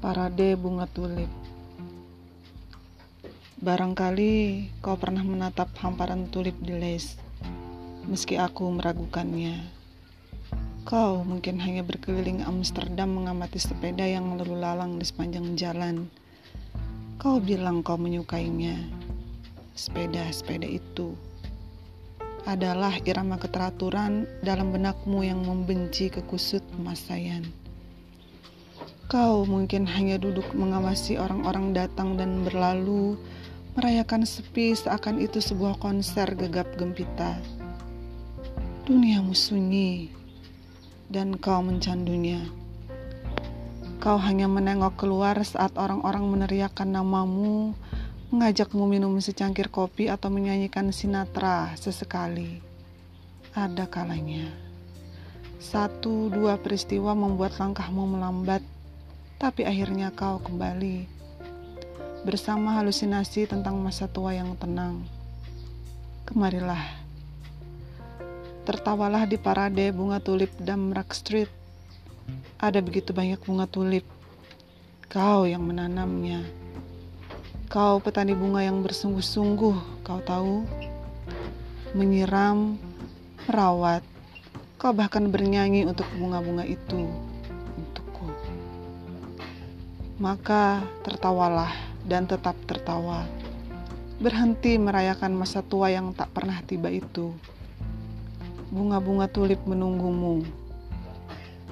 Parade bunga tulip. Barangkali kau pernah menatap hamparan tulip di les, meski aku meragukannya. Kau mungkin hanya berkeliling Amsterdam mengamati sepeda yang lalu lalang di sepanjang jalan. Kau bilang kau menyukainya. Sepeda-sepeda itu adalah irama keteraturan dalam benakmu yang membenci kekusut kemasayan. Kau mungkin hanya duduk mengawasi orang-orang datang dan berlalu, merayakan sepi seakan itu sebuah konser gegap gempita. Duniamu sunyi, dan kau mencandunya. Kau hanya menengok keluar saat orang-orang meneriakkan namamu, mengajakmu minum secangkir kopi atau menyanyikan sinatra sesekali. Ada kalanya. Satu dua peristiwa membuat langkahmu melambat tapi akhirnya kau kembali bersama halusinasi tentang masa tua yang tenang. Kemarilah, tertawalah di parade bunga tulip Damrak Street. Ada begitu banyak bunga tulip. Kau yang menanamnya. Kau petani bunga yang bersungguh-sungguh, kau tahu. Menyiram, merawat, kau bahkan bernyanyi untuk bunga-bunga itu maka tertawalah dan tetap tertawa. Berhenti merayakan masa tua yang tak pernah tiba itu. Bunga-bunga tulip menunggumu.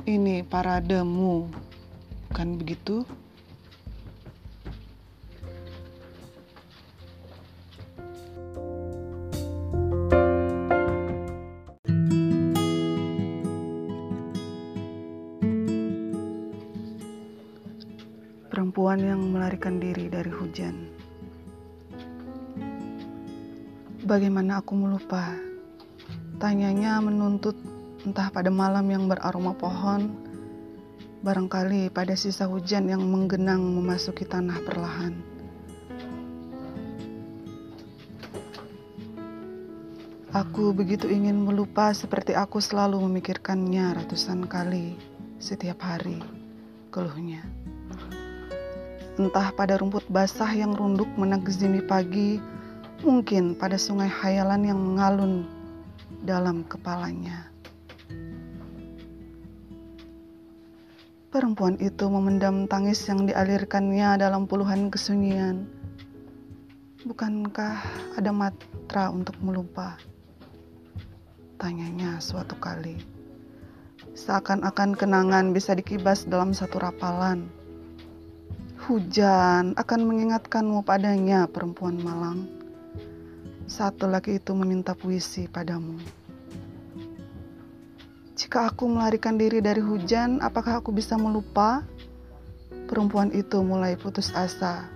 Ini parademu, bukan begitu? Perempuan yang melarikan diri dari hujan. Bagaimana aku melupa? Tanyanya menuntut entah pada malam yang beraroma pohon, barangkali pada sisa hujan yang menggenang memasuki tanah perlahan. Aku begitu ingin melupa seperti aku selalu memikirkannya ratusan kali setiap hari, keluhnya entah pada rumput basah yang runduk menagzimi pagi, mungkin pada sungai hayalan yang mengalun dalam kepalanya. Perempuan itu memendam tangis yang dialirkannya dalam puluhan kesunyian. Bukankah ada matra untuk melupa? Tanyanya suatu kali. Seakan-akan kenangan bisa dikibas dalam satu rapalan Hujan akan mengingatkanmu padanya, perempuan malang. Satu laki itu meminta puisi padamu. Jika aku melarikan diri dari hujan, apakah aku bisa melupa? Perempuan itu mulai putus asa.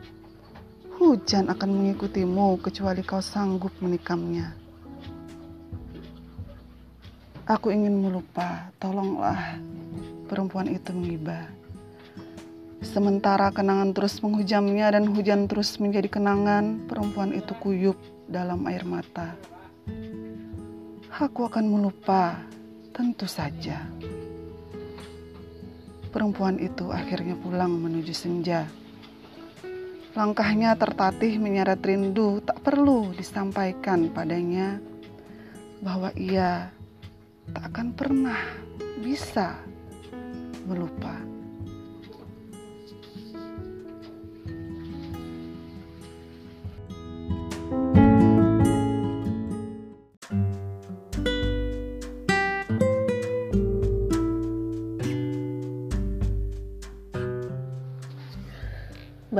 Hujan akan mengikutimu kecuali kau sanggup menikamnya. Aku ingin melupa, tolonglah. Perempuan itu mengibah. Sementara kenangan terus menghujamnya dan hujan terus menjadi kenangan, perempuan itu kuyup dalam air mata. Aku akan melupa, tentu saja. Perempuan itu akhirnya pulang menuju senja. Langkahnya tertatih menyeret rindu, tak perlu disampaikan padanya bahwa ia tak akan pernah bisa melupa.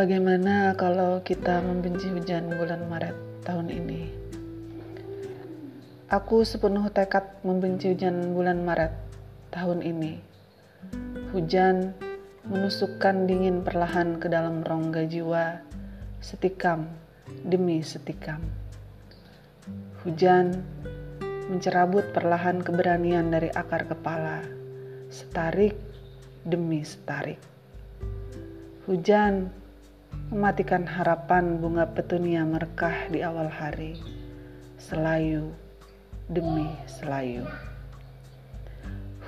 Bagaimana kalau kita membenci hujan bulan Maret tahun ini? Aku sepenuh tekad membenci hujan bulan Maret tahun ini. Hujan menusukkan dingin perlahan ke dalam rongga jiwa, setikam demi setikam. Hujan mencerabut perlahan keberanian dari akar kepala, setarik demi setarik. Hujan mematikan harapan bunga petunia merkah di awal hari, selayu demi selayu.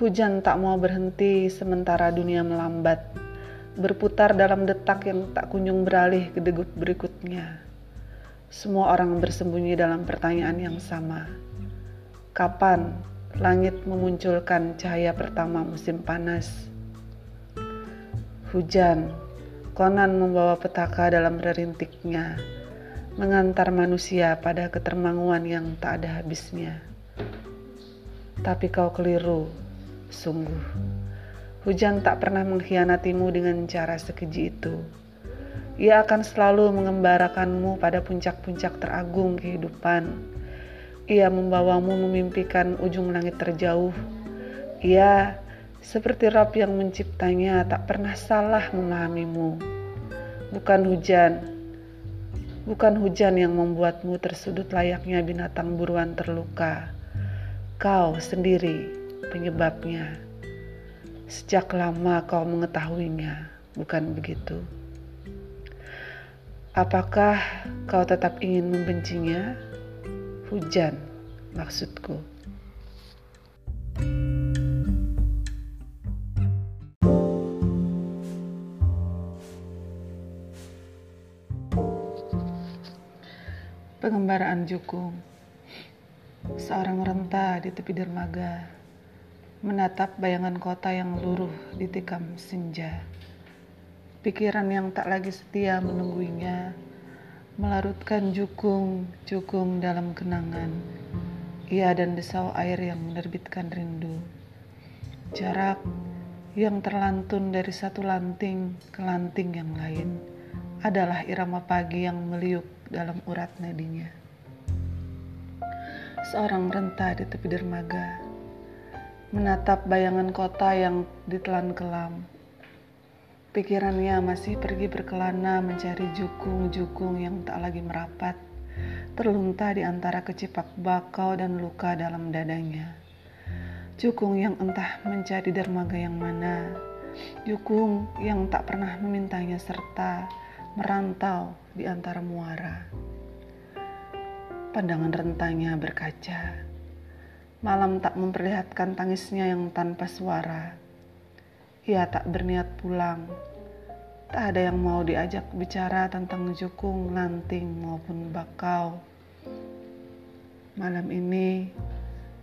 Hujan tak mau berhenti sementara dunia melambat, berputar dalam detak yang tak kunjung beralih ke degup berikutnya. Semua orang bersembunyi dalam pertanyaan yang sama. Kapan langit memunculkan cahaya pertama musim panas? Hujan konan membawa petaka dalam rerintiknya, mengantar manusia pada ketermanguan yang tak ada habisnya. Tapi kau keliru, sungguh. Hujan tak pernah mengkhianatimu dengan cara sekeji itu. Ia akan selalu mengembarakanmu pada puncak-puncak teragung kehidupan ia membawamu memimpikan ujung langit terjauh. Ia seperti Rob yang menciptanya tak pernah salah memahamimu. Bukan hujan, bukan hujan yang membuatmu tersudut layaknya binatang buruan terluka. Kau sendiri penyebabnya. Sejak lama kau mengetahuinya, bukan begitu? Apakah kau tetap ingin membencinya? hujan maksudku. Jukung Seorang renta di tepi dermaga Menatap bayangan kota yang luruh di tikam senja Pikiran yang tak lagi setia menungguinya melarutkan jukung-jukung dalam kenangan. Ia dan desau air yang menerbitkan rindu. Jarak yang terlantun dari satu lanting ke lanting yang lain adalah irama pagi yang meliuk dalam urat nadinya. Seorang renta di tepi dermaga menatap bayangan kota yang ditelan kelam Pikirannya masih pergi berkelana mencari jukung-jukung yang tak lagi merapat, terlunta di antara kecipak bakau dan luka dalam dadanya. Jukung yang entah mencari dermaga yang mana, jukung yang tak pernah memintanya serta merantau di antara muara. Pandangan rentanya berkaca. Malam tak memperlihatkan tangisnya yang tanpa suara ia tak berniat pulang. Tak ada yang mau diajak bicara tentang jukung, lanting, maupun bakau. Malam ini,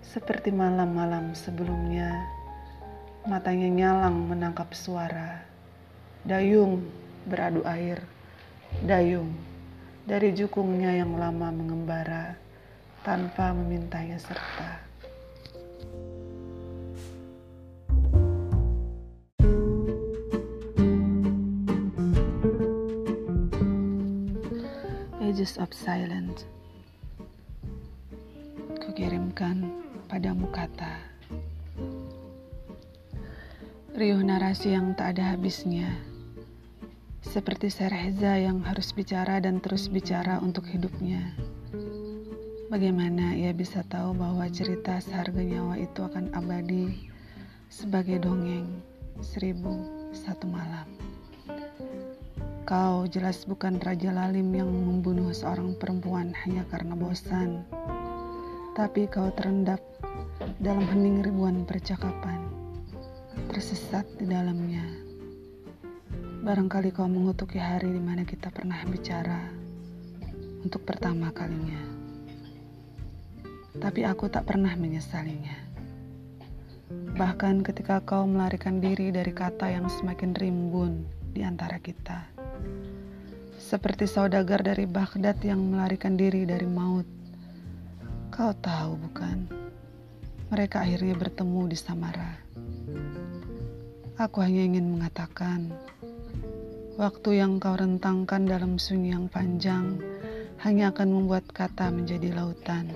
seperti malam-malam sebelumnya, matanya nyalang menangkap suara. Dayung beradu air, dayung dari jukungnya yang lama mengembara tanpa memintanya serta. Pages of Silence. Kukirimkan padamu kata. Riuh narasi yang tak ada habisnya Seperti Serheza yang harus bicara dan terus bicara untuk hidupnya Bagaimana ia bisa tahu bahwa cerita seharga nyawa itu akan abadi Sebagai dongeng seribu satu malam Kau jelas bukan Raja Lalim yang membunuh seorang perempuan hanya karena bosan. Tapi kau terendap dalam hening ribuan percakapan, tersesat di dalamnya. Barangkali kau mengutuki hari di mana kita pernah bicara untuk pertama kalinya. Tapi aku tak pernah menyesalinya. Bahkan ketika kau melarikan diri dari kata yang semakin rimbun di antara kita seperti saudagar dari Baghdad yang melarikan diri dari maut. Kau tahu bukan? Mereka akhirnya bertemu di Samara. Aku hanya ingin mengatakan, waktu yang kau rentangkan dalam sunyi yang panjang hanya akan membuat kata menjadi lautan.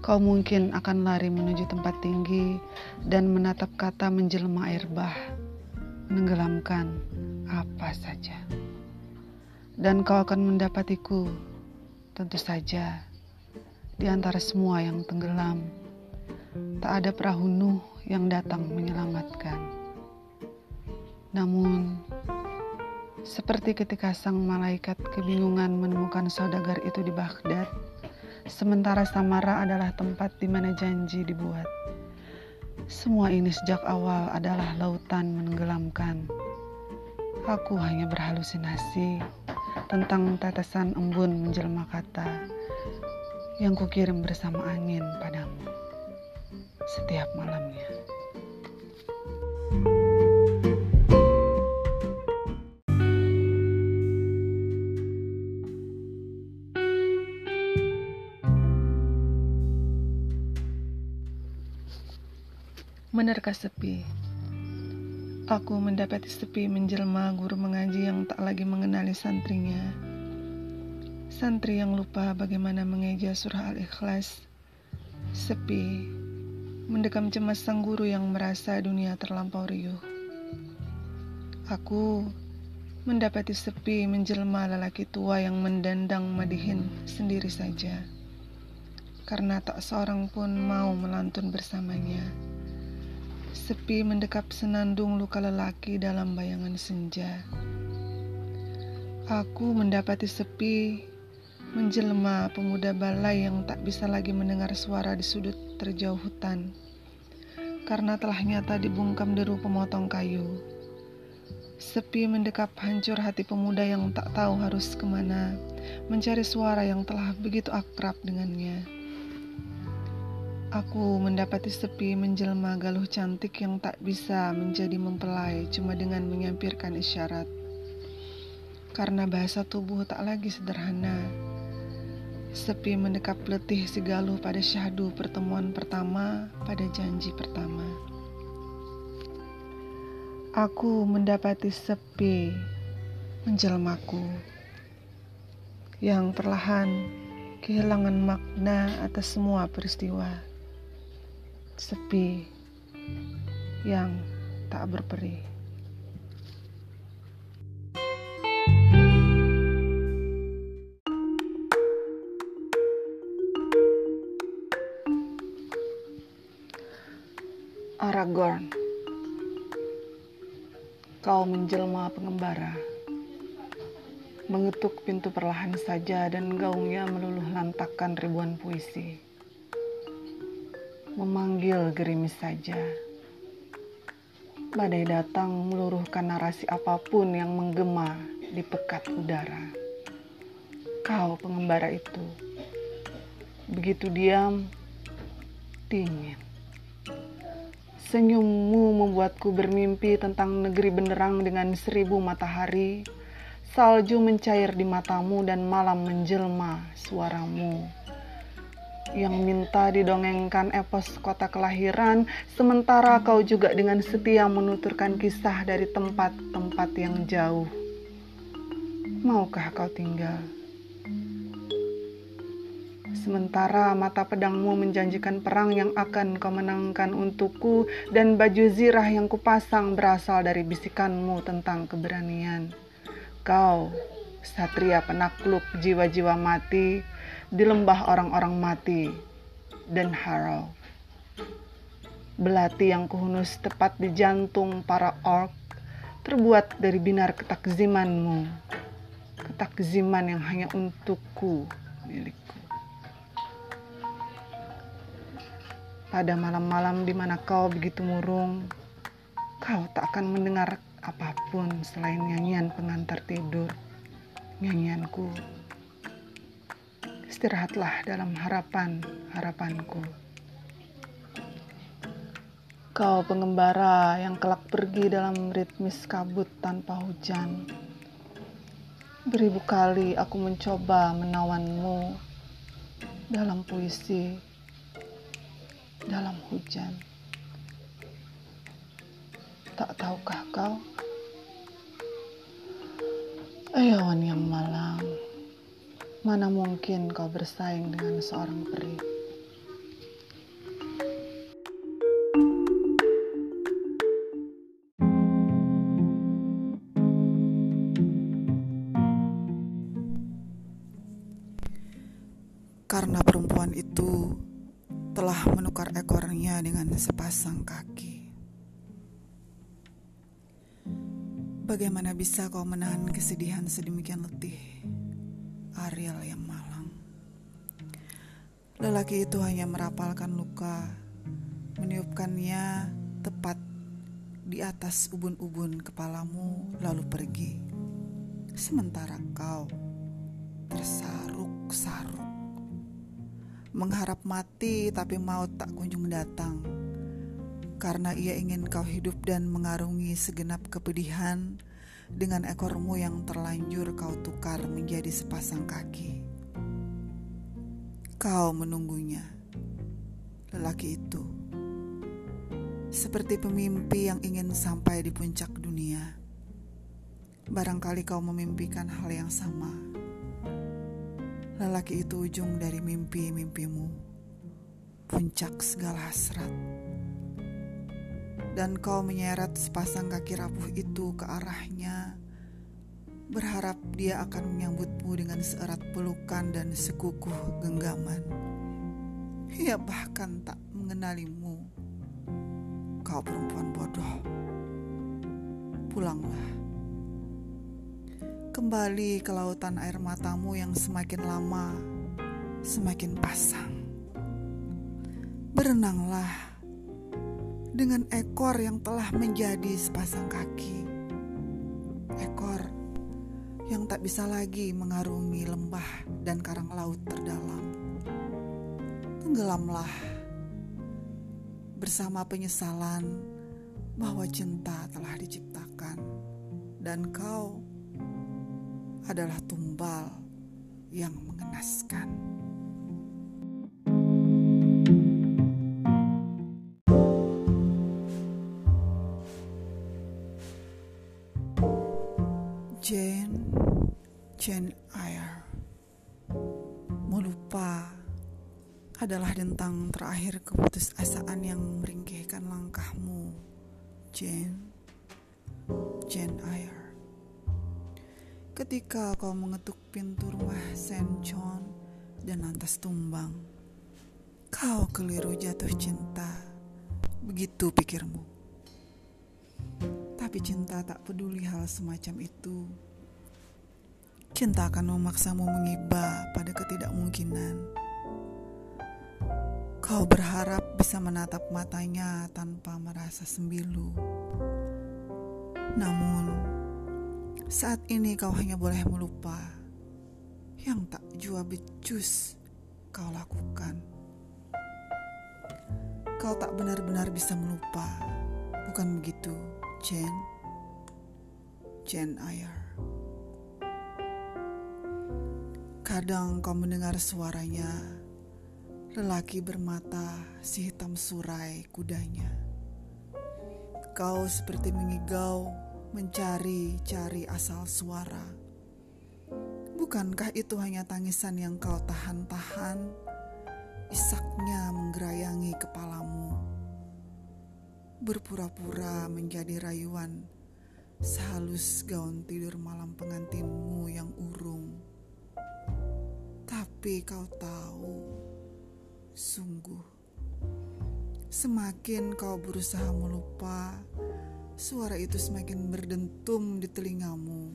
Kau mungkin akan lari menuju tempat tinggi dan menatap kata menjelma air bah, menenggelamkan apa saja dan kau akan mendapatiku, tentu saja, di antara semua yang tenggelam. Tak ada perahu Nuh yang datang menyelamatkan. Namun, seperti ketika sang malaikat kebingungan menemukan saudagar itu di Baghdad, sementara Samara adalah tempat di mana janji dibuat. Semua ini sejak awal adalah lautan menenggelamkan. Aku hanya berhalusinasi tentang tetesan embun menjelma kata yang kukirim bersama angin padamu setiap malamnya. Menerka sepi. Aku mendapati sepi menjelma guru mengaji yang tak lagi mengenali santrinya. Santri yang lupa bagaimana mengeja surah Al-Ikhlas. Sepi. Mendekam cemas sang guru yang merasa dunia terlampau riuh. Aku mendapati sepi menjelma lelaki tua yang mendandang madihin sendiri saja. Karena tak seorang pun mau melantun bersamanya. Sepi mendekap senandung luka lelaki dalam bayangan senja. Aku mendapati sepi menjelma pemuda balai yang tak bisa lagi mendengar suara di sudut terjauh hutan karena telah nyata dibungkam deru pemotong kayu. Sepi mendekap hancur hati pemuda yang tak tahu harus ke mana, mencari suara yang telah begitu akrab dengannya. Aku mendapati sepi menjelma galuh cantik yang tak bisa menjadi mempelai cuma dengan menyampirkan isyarat. Karena bahasa tubuh tak lagi sederhana. Sepi mendekap letih si galuh pada syahdu pertemuan pertama pada janji pertama. Aku mendapati sepi menjelmaku yang perlahan kehilangan makna atas semua peristiwa sepi yang tak berperi. Aragorn, kau menjelma pengembara, mengetuk pintu perlahan saja dan gaungnya meluluh lantakan ribuan puisi memanggil gerimis saja. Badai datang meluruhkan narasi apa pun yang menggema di pekat udara. Kau pengembara itu, begitu diam, dingin. Senyummu membuatku bermimpi tentang negeri benderang dengan seribu matahari, salju mencair di matamu dan malam menjelma suaramu yang minta didongengkan epos kota kelahiran, sementara kau juga dengan setia menuturkan kisah dari tempat-tempat yang jauh. Maukah kau tinggal? Sementara mata pedangmu menjanjikan perang yang akan kau menangkan untukku dan baju zirah yang kupasang berasal dari bisikanmu tentang keberanian. Kau, satria penakluk jiwa-jiwa mati, di lembah orang-orang mati dan harau. Belati yang kuhunus tepat di jantung para ork terbuat dari binar ketakzimanmu. Ketakziman yang hanya untukku milikku. Pada malam-malam di mana kau begitu murung, kau tak akan mendengar apa pun selain nyanyian pengantar tidur, nyanyianku istirahatlah dalam harapan-harapanku. Kau pengembara yang kelak pergi dalam ritmis kabut tanpa hujan. Beribu kali aku mencoba menawanmu dalam puisi, dalam hujan. Tak tahukah kau? Ayawan yang malang. Mana mungkin kau bersaing dengan seorang peri? Karena perempuan itu telah menukar ekornya dengan sepasang kaki. Bagaimana bisa kau menahan kesedihan sedemikian letih? Ariel yang malang. Lelaki itu hanya merapalkan luka, meniupkannya tepat di atas ubun-ubun kepalamu lalu pergi. Sementara kau tersaruk-saruk. Mengharap mati tapi maut tak kunjung datang. Karena ia ingin kau hidup dan mengarungi segenap kepedihan dengan ekormu yang terlanjur kau tukar menjadi sepasang kaki. Kau menunggunya, lelaki itu, seperti pemimpi yang ingin sampai di puncak dunia. Barangkali kau memimpikan hal yang sama. Lelaki itu ujung dari mimpi-mimpimu, puncak segala hasrat. Dan kau menyeret sepasang kaki rapuh itu ke arahnya berharap dia akan menyambutmu dengan seerat pelukan dan sekukuh genggaman. Ia bahkan tak mengenalimu. Kau perempuan bodoh. Pulanglah. Kembali ke lautan air matamu yang semakin lama semakin pasang. Berenanglah dengan ekor yang telah menjadi sepasang kaki. Ekor yang tak bisa lagi mengarungi lembah dan karang laut terdalam. Tenggelamlah bersama penyesalan bahwa cinta telah diciptakan dan kau adalah tumbal yang mengenaskan. Jane Eyre Melupa adalah tentang terakhir keputusasaan yang meringkihkan langkahmu Jane. Jane Eyre. Ketika kau mengetuk pintu rumah Saint John dan lantas tumbang Kau keliru jatuh cinta. Begitu pikirmu. Tapi cinta tak peduli hal semacam itu. Cinta akan memaksamu mengiba pada ketidakmungkinan. Kau berharap bisa menatap matanya tanpa merasa sembilu. Namun, saat ini kau hanya boleh melupa yang tak jua becus kau lakukan. Kau tak benar-benar bisa melupa, bukan begitu? Jen Jen Ayer Kadang kau mendengar suaranya Lelaki bermata si hitam surai kudanya. Kau seperti mengigau mencari-cari asal suara. Bukankah itu hanya tangisan yang kau tahan-tahan? Isaknya menggerayangi kepalamu. Berpura-pura menjadi rayuan sehalus gaun tidur malam pengantinmu yang urung. Tapi kau tahu, sungguh, semakin kau berusaha melupa, suara itu semakin berdentum di telingamu.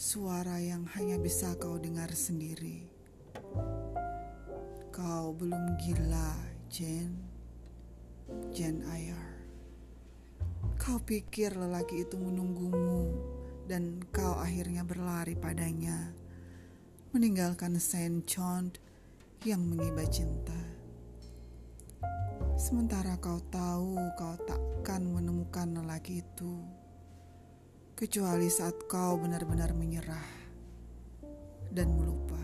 Suara yang hanya bisa kau dengar sendiri. Kau belum gila, Jen. Jen Ayar. Kau pikir lelaki itu menunggumu dan kau akhirnya berlari padanya, meninggalkan Saint John yang mengiba cinta. Sementara kau tahu kau takkan menemukan lelaki itu, kecuali saat kau benar-benar menyerah dan melupa.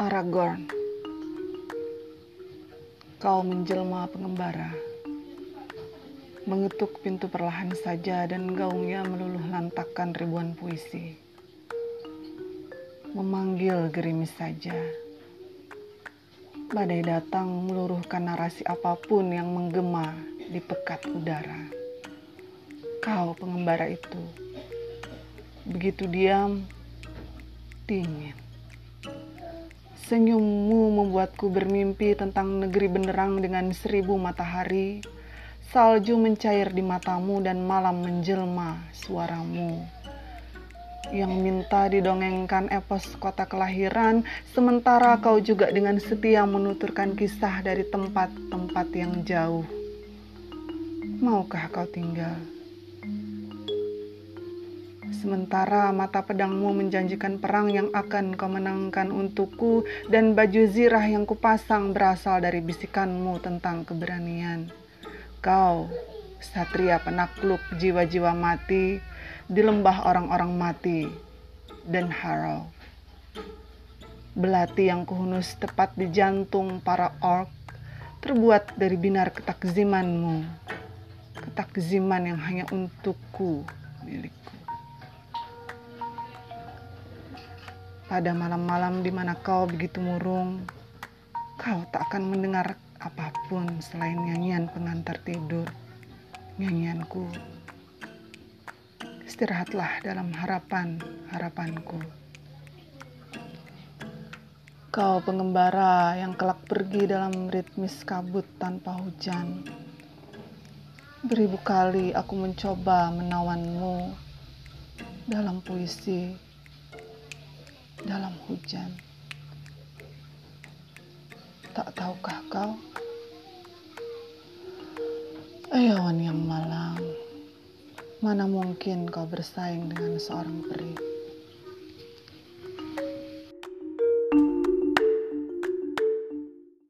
Aragorn, kau menjelma pengembara, mengetuk pintu perlahan saja dan gaungnya meluluh lantakkan ribuan puisi. Memanggil gerimis saja. Badai datang meluruhkan narasi apa pun yang menggema di pekat udara. Kau pengembara itu, begitu diam, dingin. Senyummu membuatku bermimpi tentang negeri benderang dengan seribu matahari. Salju mencair di matamu dan malam menjelma suaramu. yang minta didongengkan epos kota kelahiran, sementara kau juga dengan setia menuturkan kisah dari tempat-tempat yang jauh. Maukah kau tinggal? Sementara mata pedangmu menjanjikan perang yang akan kau menangkan untukku dan baju zirah yang kupasang berasal dari bisikanmu tentang keberanian. Kau, satria penakluk jiwa-jiwa mati di lembah orang-orang mati dan harau. Belati yang kuhunus tepat di jantung para ork terbuat dari binar ketakzimanmu. Ketakziman yang hanya untukku milikku. Pada malam-malam di mana kau begitu murung, kau tak akan mendengar apa pun selain nyanyian pengantar tidur, nyanyianku. Istirahatlah dalam harapan, harapanku. Kau pengembara yang kelak pergi dalam ritmis kabut tanpa hujan. Beribu kali aku mencoba menawanmu dalam puisi dalam hujan. Tak tahukah kau? Ayawan yang malang, mana mungkin kau bersaing dengan seorang peri?